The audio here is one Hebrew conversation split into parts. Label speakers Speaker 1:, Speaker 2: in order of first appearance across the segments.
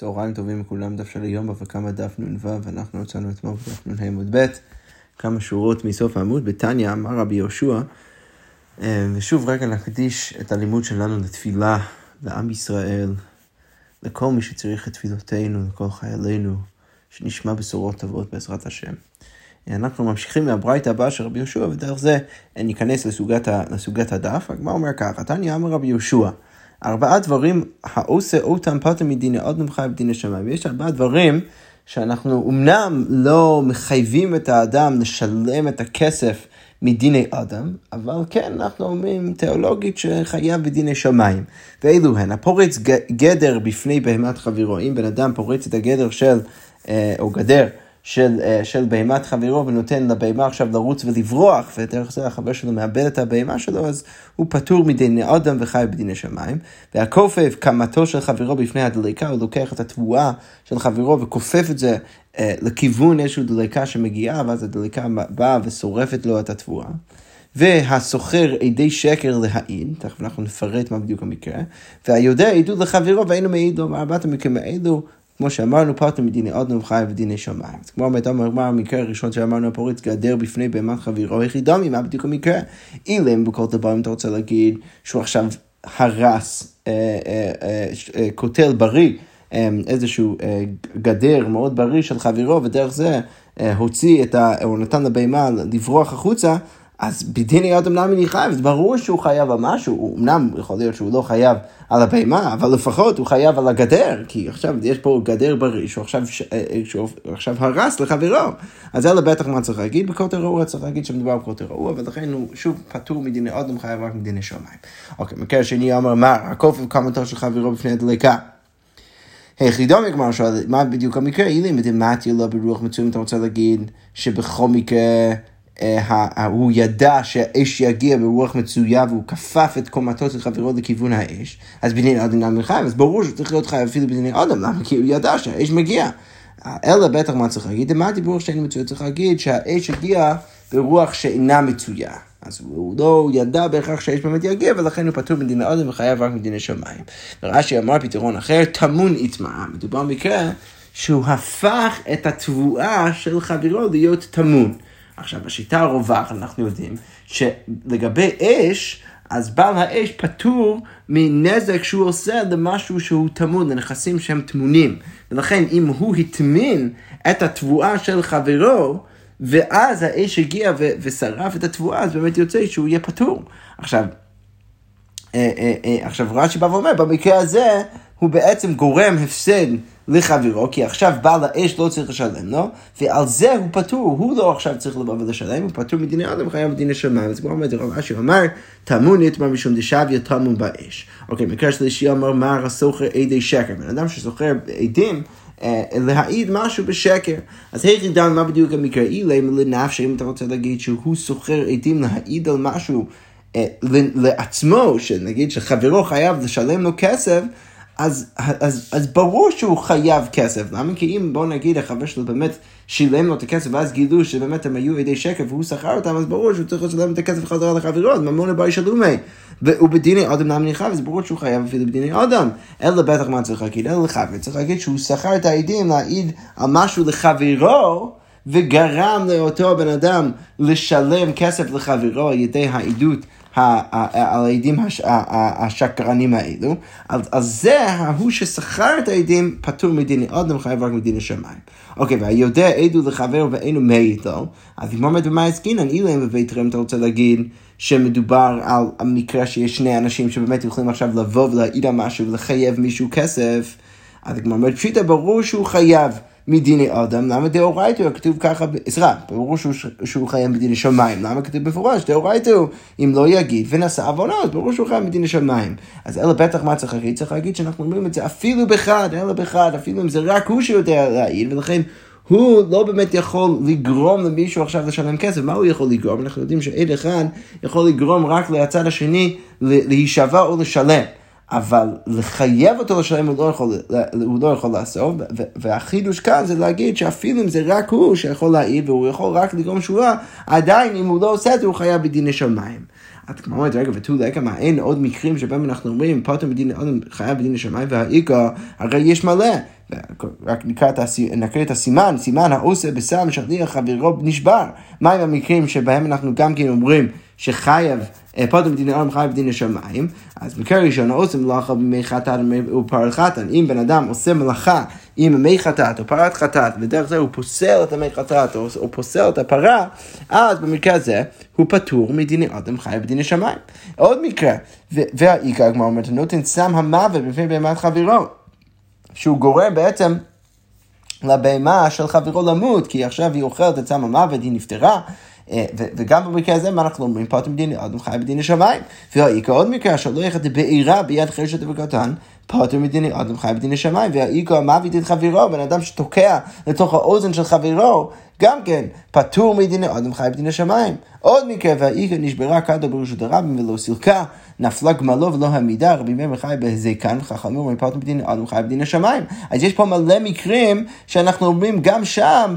Speaker 1: צהריים טובים לכולם, דף של היום וכמה דף נ"ו, ואנחנו יצאנו אתמול בדף נ"ה עמוד ב', כמה שורות מסוף העמוד, בתניא אמר רבי יהושע, אה, ושוב רגע נקדיש את הלימוד שלנו לתפילה, לעם ישראל, לכל מי שצריך את תפילותינו, לכל חיילינו, שנשמע בשורות טובות בעזרת השם. אה, אנחנו ממשיכים מהברייתא הבאה של רבי יהושע, ודרך זה ניכנס לסוגת, לסוגת הדף. הגמרא אומר ככה, תניא אמר רבי יהושע, ארבעה דברים העושה אותם פטר מדיני אדם חי בדיני שמיים. יש ארבעה דברים שאנחנו אמנם לא מחייבים את האדם לשלם את הכסף מדיני אדם, אבל כן, אנחנו אומרים תיאולוגית שחייב בדיני שמיים. ואלו הן, הפורץ גדר בפני בהמת חברו. אם בן אדם פורץ את הגדר של, אה, או גדר, של, אה, של בהמת חברו ונותן לבהמה עכשיו לרוץ ולברוח, ודרך זה החבר שלו מאבד את הבהמה שלו, אז הוא פטור מדיני אדם וחי בדיני שמיים. והכופף קמתו של חברו בפני הדליקה, הוא לוקח את התבואה של חברו וכופף את זה אה, לכיוון איזושהי דליקה שמגיעה, ואז הדליקה באה ושורפת לו את התבואה. והסוחר עדי שקר להעיד, תכף אנחנו נפרט מה בדיוק המקרה, והיודע עדות לחברו ואינו מעיד לו, ארבעת המקרים האלו כמו שאמרנו, פרטו מדיני אדנו וחי ודיני שמיים. אז כמו מה המקרה הראשון שאמרנו, הפורץ גדר בפני בהמת חברו יחידה מה בדיוק המקרה? אילם בכל דבר אם אתה רוצה להגיד שהוא עכשיו הרס, אה, אה, אה, קוטל בריא. איזשהו גדר מאוד בריא של חברו, ודרך זה הוציא את ה... או נתן לבהמה לברוח החוצה, אז בדיני אדם נמי חייב, זה ברור שהוא חייב על משהו, אמנם יכול להיות שהוא לא חייב על הבהמה, אבל לפחות הוא חייב על הגדר, כי עכשיו יש פה גדר בריא שהוא עכשיו, אה, אה, שהוא עכשיו הרס לחברו. אז זה בטח מה צריך להגיד, בכותל רעוע צריך להגיד שמדובר בכותל רעוע, ולכן הוא שוב פטור מדיני אדם חייב רק מדיני שמיים. אוקיי, מקרה שני אומר מה, הכופף כמותו של חברו בפני הדליקה. היחידו מגמר שואל, מה בדיוק המקרה? אילי מדמטיה לא ברוח מצוין, אתה רוצה להגיד שבכל מקרה... אה, הוא ידע שהאש יגיע ברוח מצויה והוא כפף את קומתו של חברו לכיוון האש, אז בדיני אדם נמי חייב, אז ברור שהוא צריך להיות חייב אפילו בדיני אדם, למה? כי הוא ידע שהאש מגיע. אלא בטח מה צריך להגיד? מה דיבור שאין מצויה? צריך להגיד שהאש הגיעה ברוח שאינה מצויה. אז הוא לא ידע בהכרח שהאש באמת יגיע, ולכן הוא פטור מדיני אדם וחייב רק מדיני שמיים. ורש"י אמר פתרון אחר, טמון יטמע. מדובר במקרה שהוא הפך את התבואה של חברו להיות טמון. עכשיו, בשיטה הרווחת אנחנו יודעים שלגבי אש, אז בעל האש פטור מנזק שהוא עושה למשהו שהוא טמון, לנכסים שהם טמונים. ולכן אם הוא הטמין את התבואה של חברו, ואז האש הגיע ו- ושרף את התבואה, אז באמת יוצא שהוא יהיה פטור. עכשיו, אה, אה, אה, עכשיו רש"י בא ואומר, במקרה הזה הוא בעצם גורם הפסד לחברו, כי עכשיו בעל האש לא צריך לשלם לו, ועל זה הוא פטור, הוא לא עכשיו צריך לבוא ולשלם, הוא פטור מדיני אדם וחייב מדיני שמיים. אז כמו אומרת רב אשר אמר, טמון יתמר משום דשביה טמון באש. אוקיי, מקרה שלישי אמר, מר הסוחר עדי שקר. בן אדם שסוחר עדים, אה, להעיד משהו בשקר. אז היכי דן, מה בדיוק המקרה? אילי לנפשי, אם אתה רוצה להגיד שהוא סוחר עדים להעיד על משהו אה, לעצמו, שנגיד שחברו חייב לשלם לו כסף, אז, אז, אז ברור שהוא חייב כסף. למה? כי אם בוא נגיד החבר שלו באמת שילם לו את הכסף ואז גילו שבאמת הם היו ידי שקר והוא שכר אותם, אז ברור שהוא צריך לשלם את הכסף חזרה לחברו, אז ממון הבא ישלומי. ובדיני אדם נמי חייב, אז ברור שהוא חייב אפילו בדיני אדם. אלא בטח מה צריך להגיד? אלא לחבר, צריך להגיד שהוא שכר את העדים להעיד על משהו לחברו. וגרם לאותו בן אדם לשלם כסף לחברו על ידי העדות על העדים השקרנים האלו, אז זה ההוא ששכר את העדים פטור מדיני אדם חייב רק מדיני שמיים. אוקיי, והיודע עדו לחבר ואינו מעיד לו, אז אם עומד במה עסקינן, בבית רם אתה רוצה להגיד שמדובר על המקרה שיש שני אנשים שבאמת יכולים עכשיו לבוא ולהעיד על משהו ולחייב מישהו כסף, אז כמו אומרת פשיטה ברור שהוא חייב. מדיני אדם, למה דאורייתו כתוב ככה, סליחה, ברור שהוא, שהוא חייב מדיני שמיים, למה כתוב בפורש, דאורייתו, אם לא יגיד ונשא עוונות, ברור שהוא חייב מדיני שמיים. אז אלא בטח מה צריך להגיד? צריך להגיד שאנחנו אומרים את זה אפילו בחד, אלא בחד, אפילו אם זה רק הוא שיודע להעיד, ולכן הוא לא באמת יכול לגרום למישהו עכשיו לשלם כסף, מה הוא יכול לגרום? אנחנו יודעים שעד אחד יכול לגרום רק לצד השני להישבע או לשלם. אבל לחייב אותו לשלם הוא לא יכול, הוא לא יכול לעשות, והחידוש כאן זה להגיד שאפילו אם זה רק הוא שיכול להעיד והוא יכול רק לגרום שורה, עדיין אם הוא לא עושה את זה הוא חייב בדיני שמיים. את כמו אומרת, רגע, ותו לקה, מה, אין עוד מקרים שבהם אנחנו אומרים, פתאום בדיני, חייב בדיני שמיים, והאיכא, הרי יש מלא. רק נקרא את הסימן, סימן העושה בשר משכליח חברו נשבר. מה עם המקרים שבהם אנחנו גם כן אומרים שחייב, אה, פוטר בדיני עולם חייב בדיני שמיים, אז מקרה ראשון, עושה מלאכה במי חטאת ופרת חטאת. אם בן אדם עושה מלאכה עם מי חטאת או פרת חטאת, ודרך זה הוא פוסל את המי חטאת או, או פוסל את הפרה, אז במקרה הזה הוא פטור מדיני אדם חייב בדיני שמיים. עוד מקרה, והאיכא, הגמרא אומרת, נותן סם המוות בפני בהמת חברו, שהוא גורם בעצם לבהמה של חברו למות, כי עכשיו היא אוכלת את סם המוות, היא נפטרה. אה, וגם במקרה הזה, מה אנחנו אומרים? פוטר מדיני אדם חי בדיני שמיים. והאיכא עוד מקרה, שולח את הבעירה ביד חשת וקטן, פוטר מדיני אדם חי בדיני שמיים. והאיכא מוות את חברו, בן אדם שתוקע לתוך האוזן של חברו, גם כן, פטור מדיני אדם חי בדיני שמיים. עוד מקרה, והאיכא נשברה כדו ברשות הרבים ולא סילקה. נפלה גמלו ולא המידה, רבי מאיר חי בהזיקן, וחכמים אומרים בדין אדם חי בדין השמיים. אז יש פה מלא מקרים שאנחנו אומרים גם שם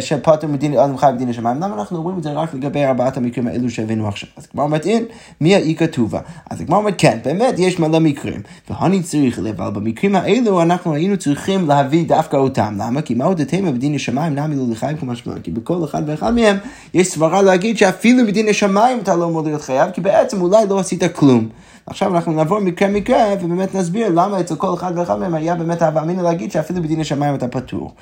Speaker 1: שפטר מדין אדם חי בדין השמיים. למה אנחנו אומרים את זה רק לגבי ארבעת המקרים האלו שהבאנו עכשיו? אז הגמרא אומרת, אין, מי האי כתובה? אז הגמרא אומרת, כן, באמת יש מלא מקרים. ואני צריך לב, אבל במקרים האלו אנחנו היינו צריכים להביא דווקא אותם. למה? כי מהו דתימה בדין השמיים נמי לא לחיים כמו שמונה. כי בכל אחד ואחד מהם יש סברה להגיד שאפילו בדין השמיים אתה לא אמור להיות חייב, כי בעצם אולי לא עשית כלום. עכשיו אנחנו נעבור מקרה מקרה ובאמת נסביר למה אצל כל אחד ואחד מהם היה באמת אהבה אמינא להגיד שאפילו בדין השמיים אתה פטור.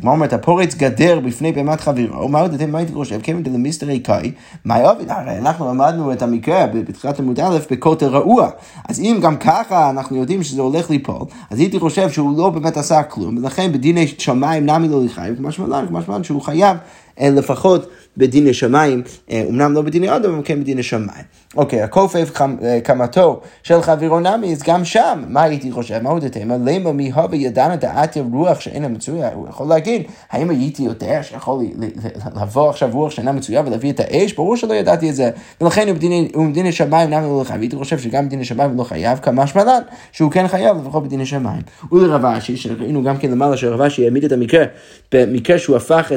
Speaker 1: כמו אומרת, הפורץ גדר בפני בהמת חברו, מה עוד אתם מה הייתי חושב? כיוון דלמיסטרי קאי, מה יאהב? הרי אנחנו למדנו את המקרה בתחילת עמוד א' בכותל רעוע. אז אם גם ככה אנחנו יודעים שזה הולך ליפול, אז הייתי חושב שהוא לא באמת עשה כלום, ולכן בדיני שמיים נמי לא לחיים, כמו שמלן, כמו שמלן שהוא חייב לפחות בדיני שמיים, אמנם לא בדיני אדם, אבל כן בדיני שמיים. אוקיי, הכופף אה, קמתו של חברו נמי, אז גם שם, מה הייתי חושב? מה עוד יותר? למה מי הווה ידענה דעתי רוח שאינה מצויה? הוא יכול להגיד, האם הייתי יודע שיכול לבוא עכשיו רוח שאינה מצויה ולהביא את האש? ברור שלא ידעתי את זה. ולכן הוא בדיני שמיים נמי לא חייב. הייתי חושב שגם בדיני שמיים לא חייב, כמה שמלן, שהוא כן חייב לפחות בדיני שמיים. ולרב אשי, שראינו גם כן למעלה שרב אשי העמיד את המקרה, במקרה שהוא הפך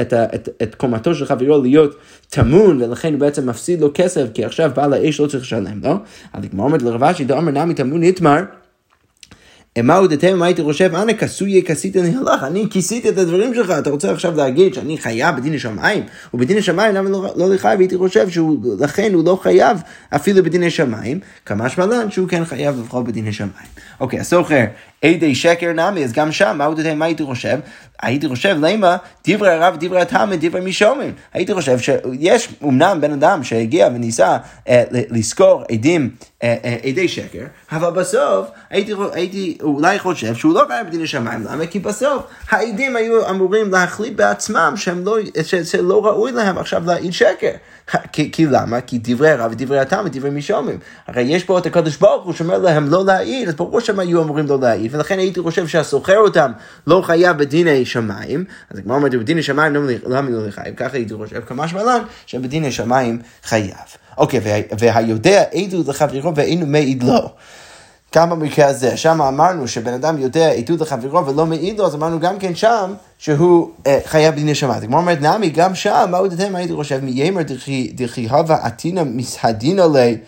Speaker 1: את, את, את, קומתו של חברו להיות טמון, ולכן הוא בעצם מפסיד לו כסף, כי עכשיו בעל האש לא צריך לשלם לו. אז הגמרא אומרת לרב אשי, דאמר נמי טמון נתמר. מה עוד אתם, מה הייתי חושב, אנא כסויה כסית נהלך, אני כיסיתי את הדברים שלך, אתה רוצה עכשיו להגיד שאני חייב בדין השמיים? ובדין השמיים למה לא, לא לחייב? הייתי חושב שלכן הוא לא חייב אפילו בדין השמיים, כמה שמלן שהוא כן חייב לפחות בדין השמיים. אוקיי, הסוחר, עדי שקר נמי, אז גם שם, מה אתם, מה הייתי חושב? הייתי חושב, למה דברי הרב דברי התמא דברי מישומים. הייתי חושב שיש אמנם בן אדם שהגיע וניסה אה, לזכור עדים, אה, אה, עדי שקר, אבל בסוף הייתי, הייתי אולי חושב שהוא לא חייב בדין השמיים, למה? כי בסוף העדים היו אמורים להחליט בעצמם שהם לא, שלא ראוי להם עכשיו להעיד שקר. כי, כי למה? כי דברי הרב ודברי התם ודברי מישומים. הרי יש פה את הקדוש ברוך הוא שאומר להם לא להעיד, אז ברור שהם היו אמורים לא להעיד, ולכן הייתי חושב שהסוחר אותם לא חייב בדיני שמיים, אז הגמרא אומרת בדיני שמיים לא למה לא לחייב, ככה הייתי חושב כמה שמלן שבדיני שמיים חייב. אוקיי, וה, והיודע עדות לחברו ואינו מעיד לו. גם במקרה הזה, שם אמרנו שבן אדם יודע עדות לחברו ולא מעיד לו, אז אמרנו גם כן שם שהוא אה, חייב בדיני שמיים. כמו אומרת נעמי, גם שם, מה עוד אתם הייתי חושב, מיימר דכי הווה עתינא מסהדינא לי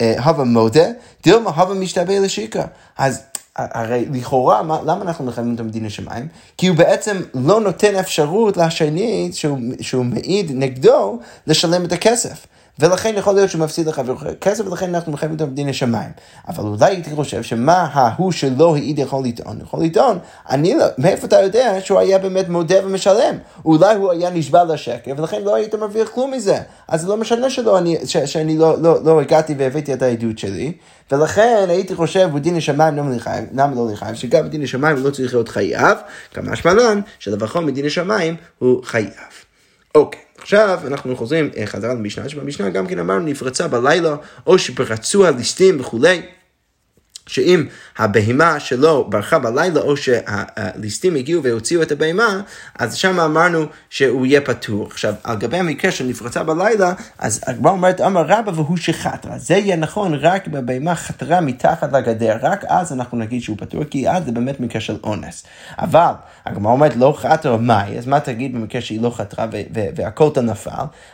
Speaker 1: אה, הווה מודה, דילמה הווה משתבא לשיקה. אז הרי לכאורה, מה, למה אנחנו מחייבים את המדינה שמיים? כי הוא בעצם לא נותן אפשרות לשני שהוא, שהוא מעיד נגדו לשלם את הכסף. ולכן יכול להיות שהוא מפסיד לחבר כסף, ולכן אנחנו מחייבים אותו בדין השמיים. אבל אולי הייתי חושב שמה ההוא שלא העיד יכול לטעון? יכול לטעון, אני לא, מאיפה אתה יודע שהוא היה באמת מודה ומשלם? אולי הוא היה נשבע לשקר, ולכן לא היית מרוויח כלום מזה. אז זה לא משנה שלא, אני, ש, שאני לא, לא, לא הגעתי והבאתי את העדות שלי, ולכן הייתי חושב בדין השמיים לא לחייב, למה לא לחייב? שגם בדין השמיים הוא לא צריך להיות חייב, כמה שמלן, שלבחור מדין השמיים הוא חייב. אוקיי. עכשיו אנחנו חוזרים אה, חזרה למשנה, שבמשנה גם כן אמרנו נפרצה בלילה, או שפרצו הליסטים וכולי. שאם הבהמה שלו ברחה בלילה, או שהליסטים הגיעו והוציאו את הבהמה, אז שם אמרנו שהוא יהיה פטור. עכשיו, על גבי המקרה שנפרצה בלילה, אז הגמרא אומרת, אמר רבא והוא שחטרה. זה יהיה נכון רק אם הבהמה חתרה מתחת לגדר, רק אז אנחנו נגיד שהוא פטור, כי אז זה באמת מקרה של אונס. אבל, הגמרא אומרת, לא חתרה, מהי? אז מה תגיד במקרה שהיא לא חתרה והקוטה נפל?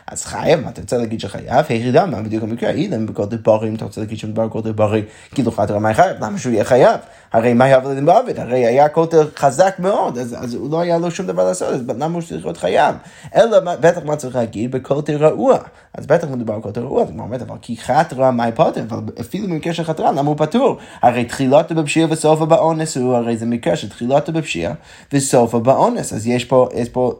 Speaker 1: אז חייב, מה אתה רוצה להגיד שחייב? הירידה, מה בדיוק המקרה? אילם בקוטה בריא, אם אתה רוצה להגיד שמדבר בקוטה בריא, כאילו חתרה, מה חייב? למה שהוא יהיה חייב? הרי מה יעבוד למוות? הרי היה כותל חזק מאוד, אז, אז הוא לא היה לו שום דבר לעשות, אז למה הוא צריך להיות חייב? אלא בטח מה צריך להגיד? בכותל רעוע. אז בטח מדובר על כותל רעוע, זה אומרת, אבל כי חתרה, מה פוטר? אבל אפילו במקרה של חתרה, למה הוא פטור? הרי תחילתו בפשיעה וסופה באונס הוא, הרי זה מקרה שתחילתו בפשיעה וסופה באונס, אז יש פה, יש פה,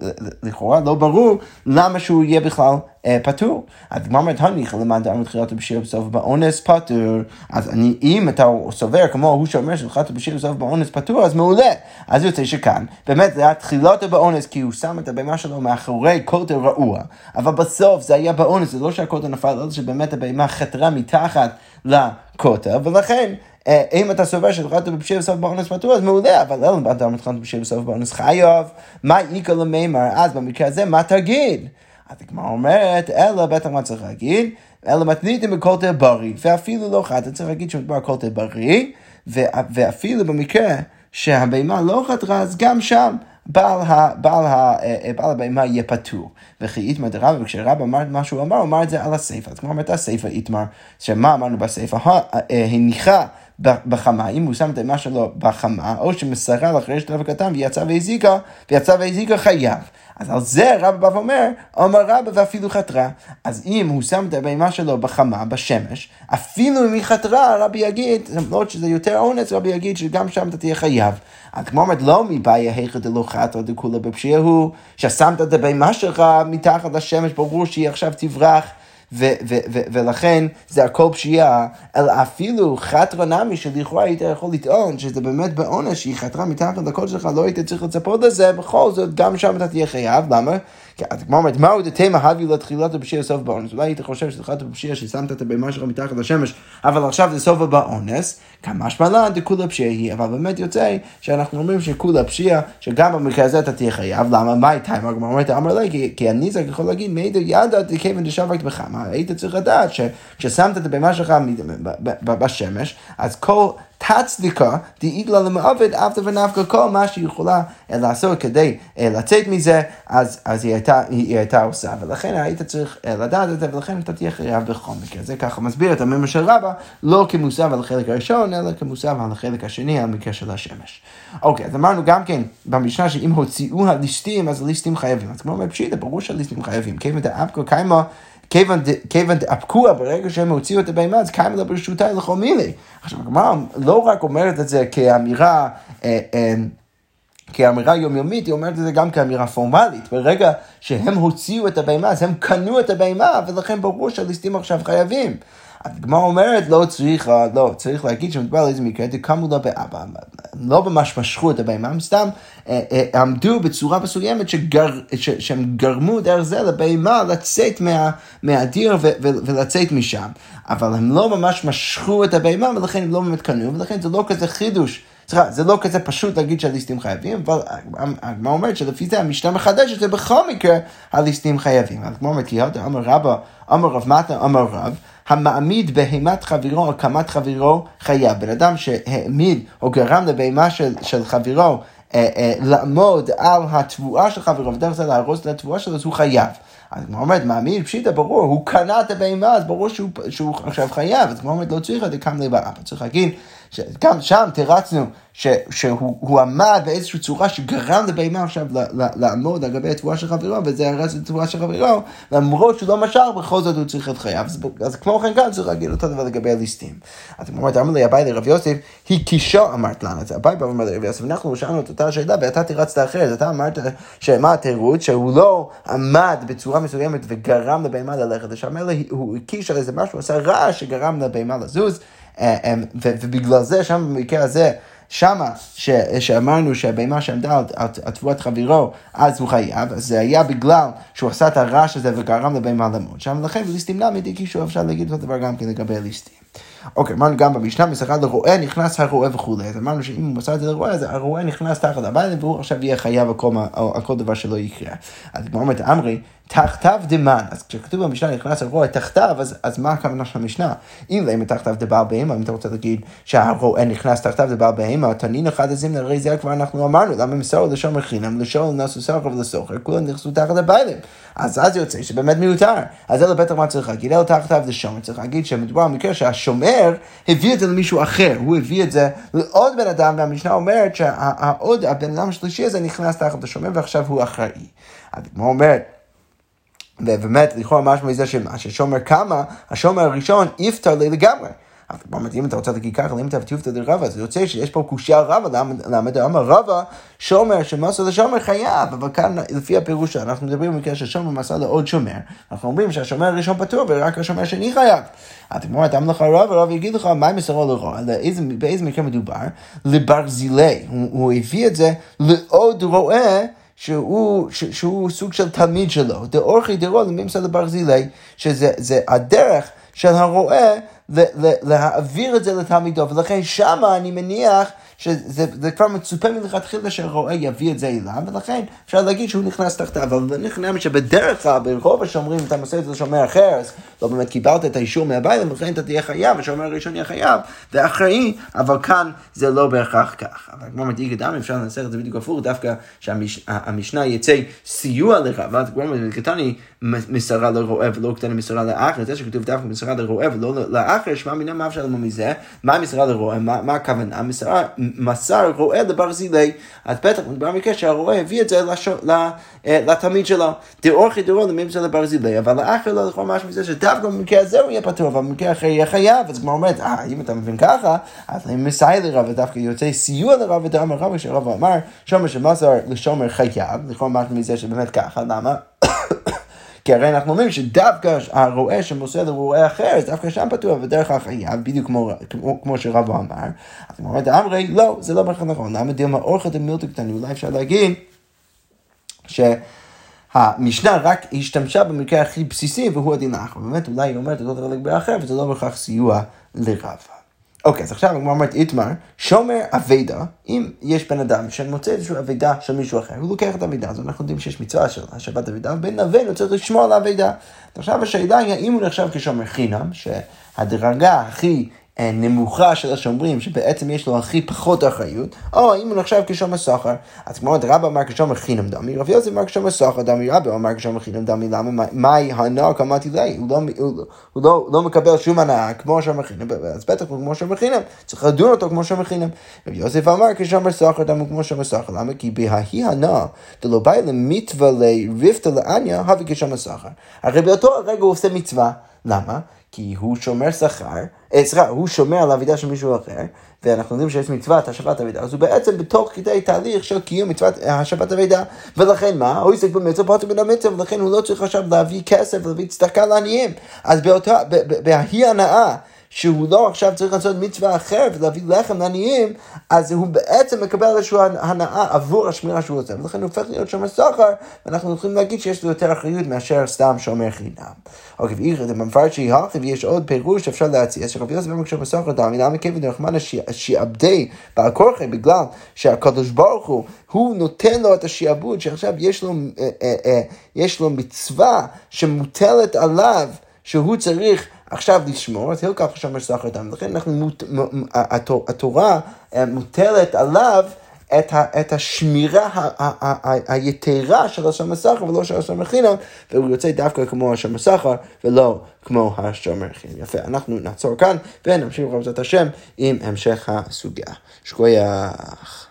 Speaker 1: לכאורה לא ברור למה שהוא יהיה בכלל פטור. אז הגמרא אומרת, הניחא למד דאמר תחילתו בשיר בסוף באונס פטור. אז אני, אם אתה סובר כמו הוא שאומר שתחילתו בשיר בסוף באונס פטור, אז מעולה. אז יוצא שכאן, באמת זה היה תחילתו באונס, כי הוא שם את הבהמה שלו מאחורי קוטר רעוע, אבל בסוף זה היה באונס, זה לא שהקוטר נפל, לא שבאמת הבהמה חתרה מתחת לקוטר, ולכן אה, אם אתה סובר שהתחלת בפשיעה בסוף באונס פטור, אז מעולה, אבל אלא אם אתה התחלת בפשיעה בסוף באונס חייב, מאי איכא למימר, אז במקרה הזה, מה תגיד? אז הגמרא אומרת, אלא בטח מה צריך להגיד? אלא מתניתין בכותל בריא, ואפילו לא חתרה, צריך להגיד שמדובר על כותל בריא, ואפילו במקרה שהבהמה לא חתרה, אז גם שם בעל, ה, בעל, ה, אה, בעל הבהמה יהיה פטור. וכי איתמר דרבא, וכשרבא אמר את מה שהוא אמר, הוא אמר את זה על הסיפא. אז הגמרא אומרת אסיפא איתמר, שמה אמרנו בסיפא? אה, הניחה בחמה, אם הוא שם את האימה שלו בחמה, או שמסרה לאחרי שלב קטן ויצא והזיקה, ויצא והזיקה חייב. אז על זה רבא בא ואומר, אומר רבא ואפילו חתרה. אז אם הוא שם את הבהמה שלו בחמה, בשמש, אפילו אם היא חתרה, רבי יגיד, למרות שזה יותר אונס, רבי יגיד שגם שם אתה תהיה חייב. אז כמו אומרת, לא מבעיה היכא דלא חתרה דכולה בפשיעה הוא, ששמת את הבהמה שלך מתחת לשמש, ברור שהיא עכשיו תברח. ו- ו- ו- ולכן זה הכל פשיעה, אלא אפילו חתרה נמי שלכאורה היית יכול לטעון שזה באמת בעונש שהיא חתרה מתחת לקוד שלך, לא היית צריך לצפות לזה, בכל זאת גם שם אתה תהיה חייב, למה? אז כמו אומרת, מהו דתימה הביא לתחילת הבשיר סוף באונס? אולי היית חושב שתחילת הבשיר ששמת את הבהמה שלך מתחת לשמש, אבל עכשיו זה סוף באונס, כמה שמלן דכולה פשיעה היא, אבל באמת יוצא שאנחנו אומרים שכולה פשיעה, שגם במקרה הזה אתה תהיה חייב, למה? מה הייתה? הגמרא אומרת, אמר לי, כי הניזק יכול להגיד, מעידו ידע דכיוון דשבק בך, מה היית צריך לדעת שכששמת את הבהמה שלך בשמש, אז כל תצדיקה דאידלה למעבד אבטה ונפקא כל מה שהיא יכולה לעשות כדי אה, לצאת מזה, אז, אז היא, הייתה, היא הייתה עושה, ולכן היית צריך אה, לדעת את זה, ולכן אתה תהיה חייב בכל מקרה. זה ככה מסביר את הממר של רבא, לא כמוסב על החלק הראשון, אלא כמוסב על החלק השני, על מקרה של השמש. אוקיי, אז אמרנו גם כן במשנה שאם הוציאו הליסטים, אז הליסטים חייבים. אז כמו אומר פשיטה, ברור שהליסטים חייבים. כיוון דאפקו קיימה כיוון דאפקוה, ברגע שהם הוציאו את הבהמה, אז קיימה לה ברשותה לכל מילי. עכשיו, הגמרא לא רק אומרת את זה כאמירה... אה, אה, כאמירה יומיומית, היא אומרת את זה גם כאמירה פורמלית. ברגע שהם הוציאו את הבהמה, אז הם קנו את הבהמה, ולכן ברור שהליסטים עכשיו חייבים. הגמרא אומרת, לא צריך, לא, צריך להגיד שמדובר על איזה מקרה, דקמו לה באבא. לא ממש משכו את הבהמה, סתם אה, אה, עמדו בצורה מסוימת שגר, ש, שהם גרמו דרך זה לבהמה לצאת מה, מהדיר ו, ו, ולצאת משם. אבל הם לא ממש משכו את הבהמה, ולכן הם לא באמת קנו, ולכן זה לא כזה חידוש. סליחה, זה לא כזה פשוט להגיד שהליסטים חייבים, אבל הגמרא אומרת שלפי זה המשנה מחדשת שבכל מקרה הליסטים חייבים. הגמרא אומרת, כי אמר רבא, אמר רב מטה, אמר רב, המעמיד בהימת חברו או קמת חייב. בן אדם שהעמיד או גרם לבהמה של, של חברו אה, אה, לעמוד על התבואה של חברו, ודרך זה להרוס את התבואה שלו, אז הוא חייב. אז כמו אומרת, מאמין, פשיטה, ברור, הוא קנה את הבהמה, אז ברור שהוא, שהוא עכשיו חייב. אז כמו אומרת, לא צריך לקם לבעיה. צריך להגיד, גם שם תרצנו ש, שהוא עמד באיזושהי צורה שגרם לבהמה עכשיו לעמוד על גבי התבואה של חברו, וזה הרס את התבואה של חברו, למרות שהוא לא משך, בכל זאת הוא צריך להיות חייב. אז, אז כמו כן גם צריך להגיד אותו דבר לגבי הליסטים. אז כמו אומרת, אמר לי אביי לרב יוסף, היא קישו אמרת לנו, אז אביי בא ואומר לרב יוסף, אנחנו שאלנו את אותה השאלה ואתה תרצת אחרת, אתה אמרת שמה התירוץ, שהוא לא עמד בצורה מסוימת וגרם לבהמה ללכת לשם, אלא הוא הקיש על איזה משהו, עשה רעש שגרם לבהמה לזוז. אה, אה, ובגלל זה, שם במקרה הזה, שמה ש, שאמרנו שהבהמה שעמדה על, תבואת חברו, אז הוא חייב, אז זה היה בגלל שהוא עשה את הרעש הזה וגרם לבהמה למות שם, ולכן בליסטים נמי דקישו אפשר להגיד אותו דבר גם כן לגבי הליסטים. אוקיי, אמרנו גם במשנה, מסכה לרועה נכנס הרועה וכולי. אז אמרנו שאם הוא מסר את זה לרועה, אז הרועה נכנס תחת הבית, והוא עכשיו יהיה חייב על כל דבר שלא יקרה. אז כמו אומרת, אמרי, תחתיו דמן, אז כשכתוב במשנה נכנס הרועה תחתיו, אז, אז מה הכוונה של המשנה? אם למה תחתיו דבעל בהמה, אם אתה רוצה להגיד שהרועה נכנס תחתיו דבעל בהמה, תנין אחד הזים הרי זה כבר אנחנו אמרנו, למה מסור לשום מחינם, לשום נסו סוחר ולסוחר, כולם נכנסו תחת הביילים. אז אז יוצא שבאמת מיותר. אז אלו בטח מה צריך להגיד, אלו תחתיו זה שומר, צריך להגיד שמדובר במקרה שהשומר הביא את זה למישהו אחר, הוא הביא את זה לעוד בן אדם, והמשנה אומרת שהעוד, הבן אדם השלישי הזה נכנס תחת השומר ועכשיו הוא אחראי. אז כמו אומרת, ובאמת, לכאורה משמע מזה ששומר קמה, השומר הראשון יפתר לי לגמרי. אבל אם אתה רוצה להגיד ככה, אם אתה ותיופתא דרבא, זה יוצא שיש פה קושייה רבא, למה דאמר רבא, שומר שמסר לשומר חייב, אבל כאן לפי הפירוש אנחנו מדברים במקרה ששומר מסר לעוד שומר, אנחנו אומרים שהשומר הראשון פטור ורק השומר השני חייב. אתה אומר, אתה לך רבא, רבא יגיד לך, מה מסרו לרוע, באיזה מקרה מדובר? לברזילי, הוא הביא את זה לעוד רועה. שהוא, ש, שהוא סוג של תלמיד שלו, דאורכי דרו לממסד לברזילי, שזה הדרך של הרועה להעביר את זה לתלמידו, ולכן שמה אני מניח שזה כבר מצופה מלכתחילה שהרועה יביא את זה אליו, ולכן אפשר להגיד שהוא נכנס תחתיו, אבל נכנס שבדרך כלל, ברוב השומרים, אתה מסר את זה לשומר אחר, אז לא באמת קיבלת את האישור מהבית, ולכן אתה תהיה חייב, השומר הראשון יהיה חייב, ואחראי, אבל כאן זה לא בהכרח כך. אבל כמו מדאיג אדם, אפשר לנסח את זה בדיוק הפוך, דווקא שהמשנה יצא סיוע לך, ואז כמו קטני מסרה לרועה ולא קטני מסרה לאחר, זה שכתוב דווקא מסרה לרועה ולא לאחר, שמע מינה מה אפשר מזה, מה מסרה לרועה, מה הכוונה, מסרה מסר רועה לברזילי, אז בטח מדובר במקרה שהרועה הביא את זה אה, לתלמיד שלו. דאורכי דורו לממצא לברזילי, אבל לאחר לא לכאורה משהו מזה שדווקא במקרה הזה הוא יהיה פטור, אבל במקרה אחר יהיה חייב, אז כמו אומרת, אה, אם אתה מבין ככה, אז אני מסייע לרב, ודווקא יוצא סיוע לרב, ודאמר רב, כשרב אמר, שומר שמסר לשומר חייב, לכאורה משהו מזה שבאמת ככה, למה? כי הרי אנחנו אומרים שדווקא הרועה שמוסר לרועה אחר, אז דווקא שם פתוח, ודרך החייב, בדיוק כמו, כמו, כמו שרבו אמר. אז הוא אומר, אמרי, לא, זה לא בהכרח נכון. למה דילמה אורחא דמילתא קטני? אולי אפשר להגיד שהמשנה רק השתמשה במקרה הכי בסיסי, והוא הדין האחר. באמת, אולי היא אומרת אותו לגבי האחר, וזה לא בהכרח סיוע לרבה. אוקיי, אז עכשיו הגמרא אומרת איתמר, שומר אבידה, אם יש בן אדם שמוצא איזושהי אבידה של מישהו אחר, הוא לוקח את האבידה הזו, אנחנו יודעים שיש מצווה של השבת אבידה, בן אבינו צריך לשמור על האבידה. עכשיו השאלה היא האם הוא נחשב כשומר חינם, שהדרגה הכי נמוכה של השומרים, שבעצם יש לו הכי פחות אחריות, או אם הוא נחשב כשומר סחר. אז כמו רבא אמר כשומר חינם דמי, רבי יוסף אמר כשומר סחר דמי, רבא אמר כשומר חינם דמי, למה? מהי הנאה קמתי לי? הוא, לא, הוא, הוא מקבל שום הנאה כמו שומר חינם, אז בטח כמו שומר חינם, צריך לדון אותו כמו שומר חינם. רבי יוסף אמר כשומר סחר דמי כמו שומר סחר, למה? כי בההיא הנאה, דלא באי למצווה לריפתא לעניה, הביא כשומר סחר. הרי באותו הרגע הוא עושה מצווה, למה? כי הוא שומר שכר, אה, סליחה, הוא שומר על אבידה של מישהו אחר, ואנחנו יודעים שיש מצוות השבת אבידה, אז הוא בעצם בתוך כדי תהליך של קיום מצוות השבת אבידה, ולכן מה? הוא עסק במצווה פוטר מן המצווה, ולכן הוא לא צריך עכשיו להביא כסף, להביא צדקה לעניים. אז באותה, בהיא הנאה, שהוא לא עכשיו צריך לעשות מצווה אחרת ולהביא לחם לעניים, אז הוא בעצם מקבל איזושהי הנאה עבור השמירה שהוא עושה, ולכן הוא הופך להיות שומר סחר, ואנחנו יכולים להגיד שיש לו יותר אחריות מאשר סתם שומר חינם. אוקיי, ואיכא דמפרט שהיא הכי, ויש עוד פירוש שאפשר להציע, שרבי יוסף אומר כשומר סחר דמי, למה כיוון דרחמנא שיעבדי בעל כורחי, בגלל שהקדוש ברוך הוא, הוא נותן לו את השיעבוד, שעכשיו יש לו, אה, אה, אה, יש לו מצווה שמוטלת עליו, שהוא צריך עכשיו לשמור, אז הלקח שומר סחר דם. לכן אנחנו, מות, התורה אה, מוטלת עליו את, ה, את השמירה היתרה של השומר סחר ולא של השומר חינם, והוא יוצא דווקא כמו השומר סחר ולא כמו השומר חינם. יפה, אנחנו נעצור כאן ונמשיך בעזרת השם עם המשך הסוגיה. שכוייח.